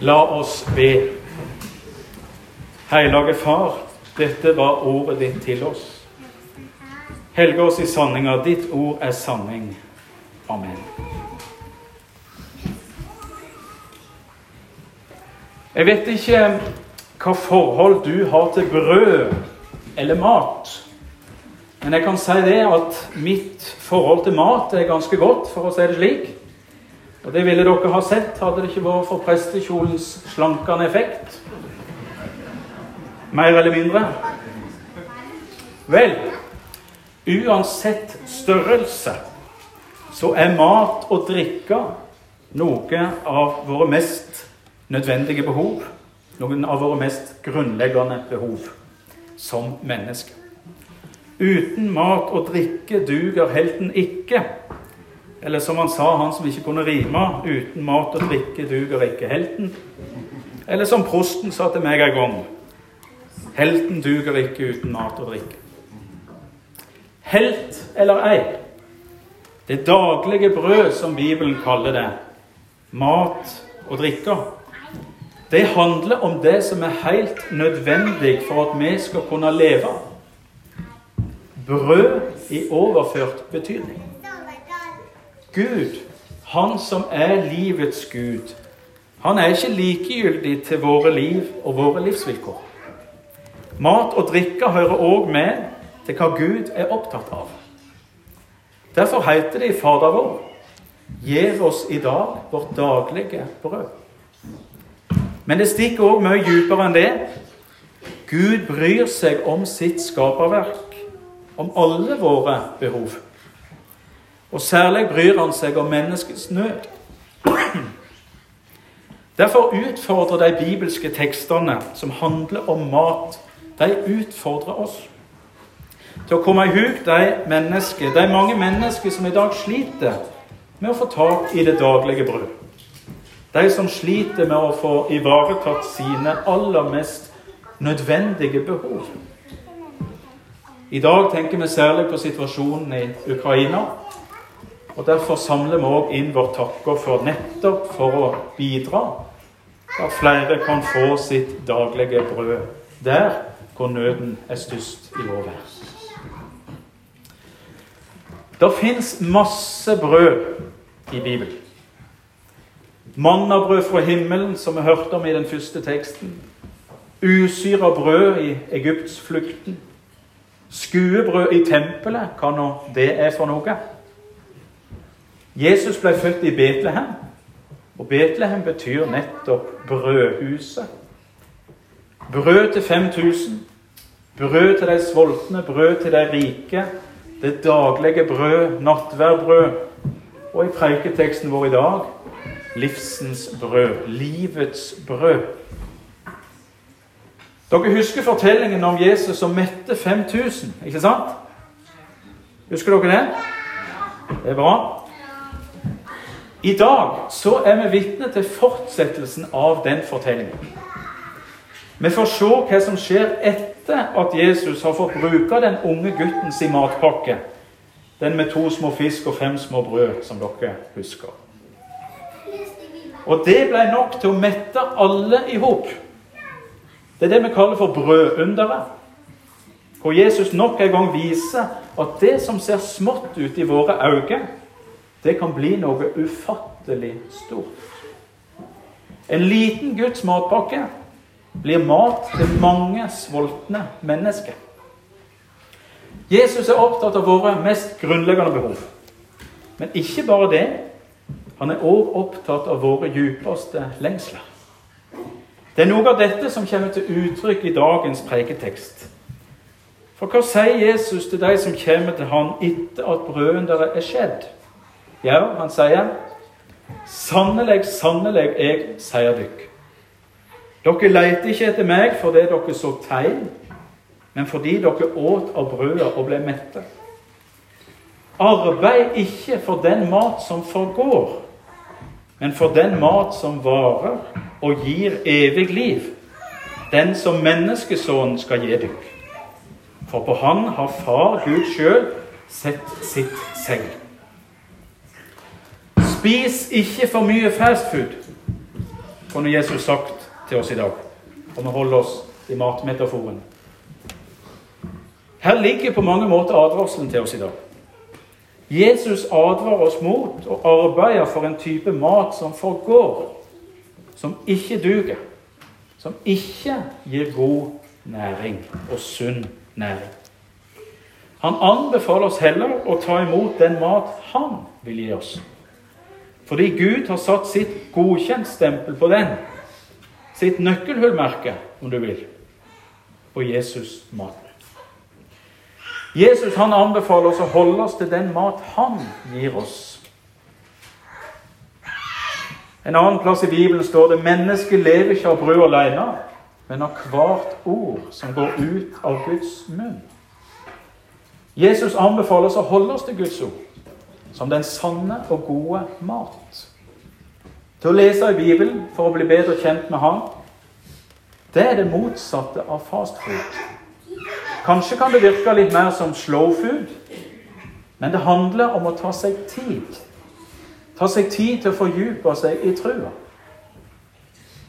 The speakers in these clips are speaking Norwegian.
La oss be. Hellige Far, dette var ordet ditt til oss. Helge oss i sanninga. Ditt ord er sanning. Amen. Jeg vet ikke hva forhold du har til brød eller mat. Men jeg kan si det at mitt forhold til mat er ganske godt, for å si det slik. Og det ville dere ha sett hadde det ikke vært for prestekjolens slankende effekt. Mer eller mindre. Vel, uansett størrelse så er mat og drikke noe av våre mest nødvendige behov. Noen av våre mest grunnleggende behov som mennesker. Uten mat og drikke duger helten ikke. Eller som han sa, han som ikke kunne rime, uten mat og drikke duger ikke helten. Eller som prosten sa til meg en gang, helten duger ikke uten mat og drikke. Helt eller ei, det daglige brød, som Bibelen kaller det, mat og drikke, det handler om det som er helt nødvendig for at vi skal kunne leve. Brød i overført betydning. Gud, han som er livets Gud, han er ikke likegyldig til våre liv og våre livsvilkår. Mat og drikke hører òg med til hva Gud er opptatt av. Derfor heter det i Fader vår Gjev oss i dag vårt daglige brød. Men det stikker òg mye dypere enn det. Gud bryr seg om sitt skaperverk, om alle våre behov. Og særlig bryr han seg om menneskets nød. Derfor utfordrer de bibelske tekstene som handler om mat, de utfordrer oss til å komme i hug de mennesker, de mange mennesker som i dag sliter med å få tak i det daglige brød. De som sliter med å få ivaretatt sine aller mest nødvendige behov. I dag tenker vi særlig på situasjonen i Ukraina. Og Derfor samler vi òg inn vår takker for nettopp for å bidra at flere kan få sitt daglige brød der hvor nøden er størst i vår verden. Det fins masse brød i Bibelen. Mannabrød fra himmelen, som vi hørte om i den første teksten. Usyra brød i Egyptsflukten. Skuebrød i tempelet, hva nå det er for noe. Jesus ble født i Betlehem, og Betlehem betyr nettopp brødhuset. Brød til 5000, brød til de sultne, brød til de rike. Det daglige brød, nattverdbrød. Og i preiketeksten vår i dag livsens brød. Livets brød. Dere husker fortellingen om Jesus som mette 5000, ikke sant? Husker dere det? Det er bra. I dag så er vi vitne til fortsettelsen av den fortellingen. Vi får se hva som skjer etter at Jesus har fått bruke den unge gutten sin matpakke. Den med to små fisk og fem små brød, som dere husker. Og det ble nok til å mette alle i hop. Det er det vi kaller for brødunderet. Hvor Jesus nok en gang viser at det som ser smått ut i våre øyne, det kan bli noe ufattelig stort. En liten Guds matpakke blir mat til mange sultne mennesker. Jesus er opptatt av våre mest grunnleggende behov. Men ikke bare det. Han er òg opptatt av våre djupeste lengsler. Det er noe av dette som kommer til uttrykk i dagens preketekst. For hva sier Jesus til de som kommer til han etter at brøden deres er skjedd? Ja, han sier, 'Sannelig, sannelig, jeg sier dykk'. Dere leter ikke etter meg fordi dere så tegn, men fordi dere åt av brødet og ble mette. Arbeid ikke for den mat som forgår, men for den mat som varer og gir evig liv, den som menneskesønnen skal gi dere. For på Han har Far Gud sjøl sett sitt segl. Spis ikke for mye fastfood. kunne Jesus sagt til oss i dag. Og vi holder oss i matmetaforen. Her ligger på mange måter advarselen til oss i dag. Jesus advarer oss mot å arbeide for en type mat som forgår, som ikke duger, som ikke gir god næring og sunn næring. Han anbefaler oss heller å ta imot den mat han vil gi oss. Fordi Gud har satt sitt godkjentstempel på den, sitt nøkkelhullmerke, om du vil, på Jesus' mat. Jesus han anbefaler oss å holde oss til den mat han gir oss. En annen plass i Bibelen står det mennesket lever ikke av brød alene, men av hvert ord som går ut av Guds munn. Jesus anbefaler oss å holde oss til Guds ord som den sanne og gode mat. Til å lese i Bibelen for å bli bedre kjent med Han, det er det motsatte av fast food. Kanskje kan det virke litt mer som slow food, men det handler om å ta seg tid. Ta seg tid til å fordype seg i trua.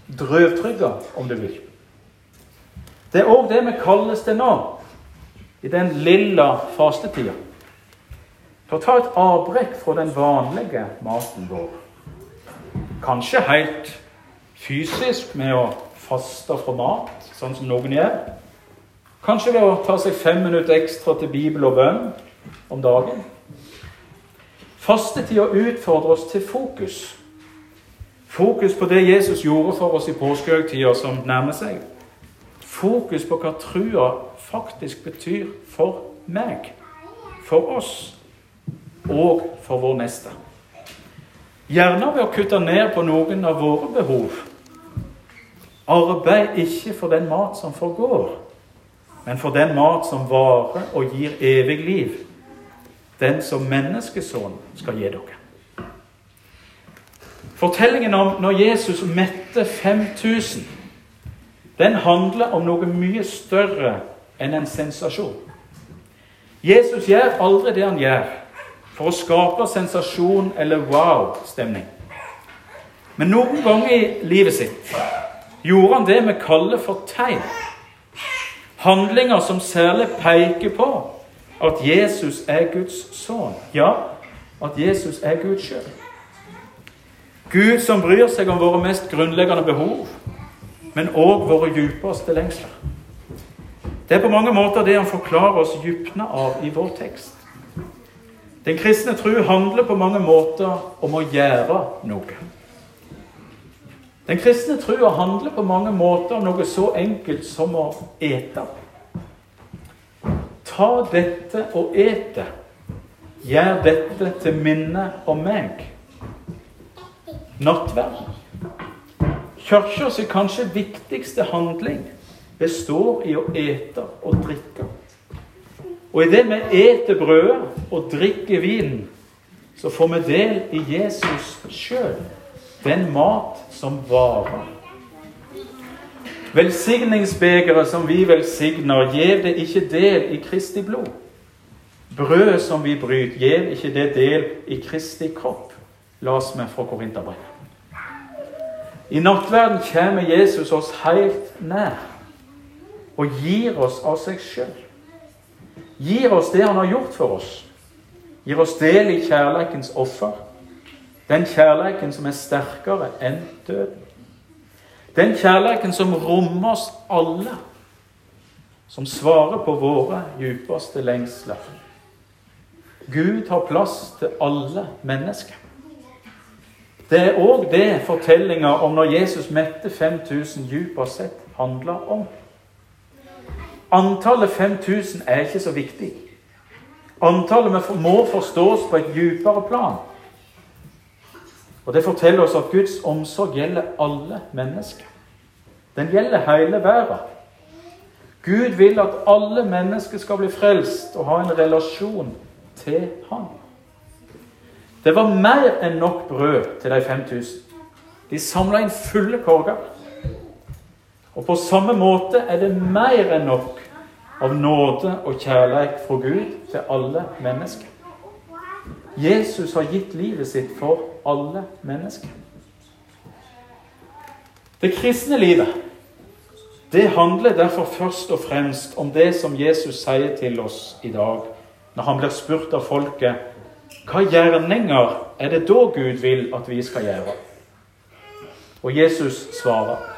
Drøvtrygga, om du vil. Det er òg det vi kalles det nå, i den lilla fastetida. For å ta et avbrekk fra den vanlige maten vår. Kanskje helt fysisk med å faste fra mat, sånn som noen gjør. Kanskje ved å ta seg fem minutter ekstra til bibel og bønn om dagen. Fastetida utfordrer oss til fokus. Fokus på det Jesus gjorde for oss i påskehøytida som nærmer seg. Fokus på hva trua faktisk betyr for meg, for oss og for vår neste. Gjerne ved å kutte ned på noen av våre behov. Arbeid ikke for den mat som forgår, men for den mat som varer og gir evig liv. Den som menneskesønnen skal gi dere. Fortellingen om når Jesus mette 5000, den handler om noe mye større enn en sensasjon. Jesus gjør aldri det han gjør for å skape sensasjon eller wow-stemning. Men noen ganger i livet sitt gjorde han det vi kaller for tegn. Handlinger som særlig peker på at Jesus er Guds sønn. Ja, at Jesus er Gud sjøl. Gud som bryr seg om våre mest grunnleggende behov, men òg våre djupeste lengsler. Det er på mange måter det han forklarer oss dypene av i vår tekst. Den kristne tro handler på mange måter om å gjøre noe. Den kristne trua handler på mange måter om noe så enkelt som å ete. Ta dette og et det. Gjør dette til minne om meg. Nattverd. Kirkas kanskje viktigste handling består i å ete og drikke. Og idet vi eter brødet og drikker vinen, så får vi del i Jesus sjøl, den mat som varer. Velsigningsbegeret som vi velsigner, gjev det ikke del i Kristi blod. Brødet som vi bryter, gjev ikke det del i Kristi kropp. La oss med fra Korinterbrevet. I nattverden kommer Jesus oss helt nær og gir oss av seg sjøl gir oss det han har gjort for oss. Gir oss del i kjærleikens offer. Den kjærleiken som er sterkere enn døden. Den kjærleiken som rommer oss alle. Som svarer på våre djupeste lengsler. Gud har plass til alle mennesker. Det er òg det fortellinga om når Jesus mette 5000 dypest sett handler om. Antallet 5000 er ikke så viktig. Antallet må forstås på et dypere plan. Og Det forteller oss at Guds omsorg gjelder alle mennesker. Den gjelder hele verden. Gud vil at alle mennesker skal bli frelst og ha en relasjon til ham. Det var mer enn nok brød til de 5000. De samla inn fulle korger. Og på samme måte er det mer enn nok av nåde og kjærlighet fra Gud til alle mennesker. Jesus har gitt livet sitt for alle mennesker. Det kristne livet det handler derfor først og fremst om det som Jesus sier til oss i dag, når han blir spurt av folket hva gjerninger er det da Gud vil at vi skal gjøre? Og Jesus svarer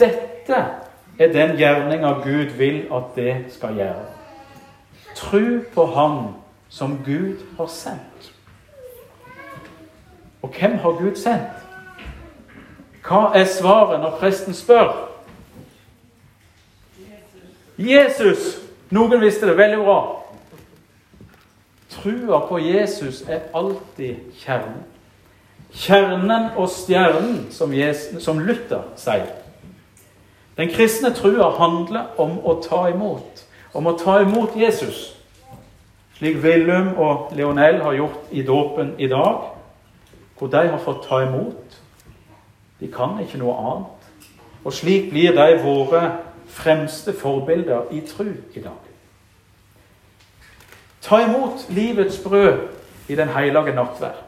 dette er den gjerninga Gud vil at det skal gjøre. Tru på Han som Gud har sendt. Og hvem har Gud sendt? Hva er svaret når presten spør? Jesus! Noen visste det veldig bra. Trua på Jesus er alltid kjernen. Kjernen og stjernen, som, Jesus, som Luther sier. Den kristne trua handler om å ta imot. Om å ta imot Jesus. Slik Willum og Leonel har gjort i dåpen i dag. Hvor de har fått ta imot. De kan ikke noe annet. Og slik blir de våre fremste forbilder i tru i dag. Ta imot livets brød i den hellige nattverd,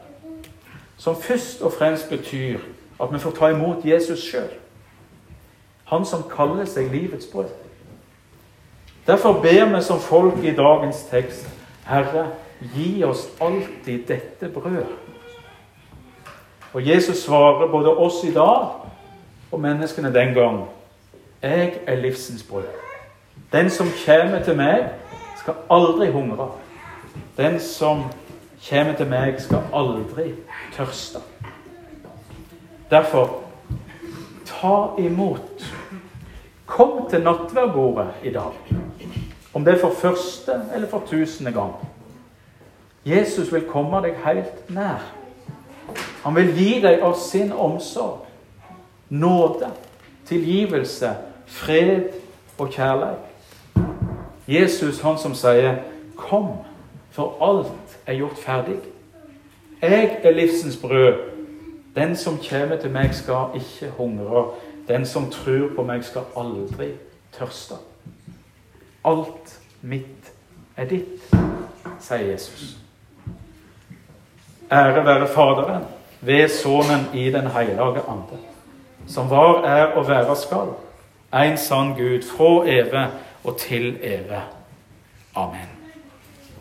som først og fremst betyr at vi får ta imot Jesus sjøl. Han som kaller seg livets brød. Derfor ber vi som folk i dagens tekst Herre, gi oss alltid dette brødet. Og Jesus svarer både oss i dag og menneskene den gang jeg er livsens brød. Den som kommer til meg, skal aldri hungre. Den som kommer til meg, skal aldri tørste. Derfor ta imot. Kom til nattverdbordet i dag. Om det er for første eller for tusende gang. Jesus vil komme deg helt nær. Han vil gi deg av sin omsorg, nåde, tilgivelse fred og kjærlighet. Jesus, han som sier 'Kom, for alt er gjort ferdig'. Jeg er livsens brød. Den som kommer til meg, skal ikke hungre. Den som tror på meg, skal aldri tørste. Alt mitt er ditt, sier Jesus. Ære være Faderen ved Sønnen i Den hellige ande, som var, er og være skal en sann Gud fra evig og til evig. Amen.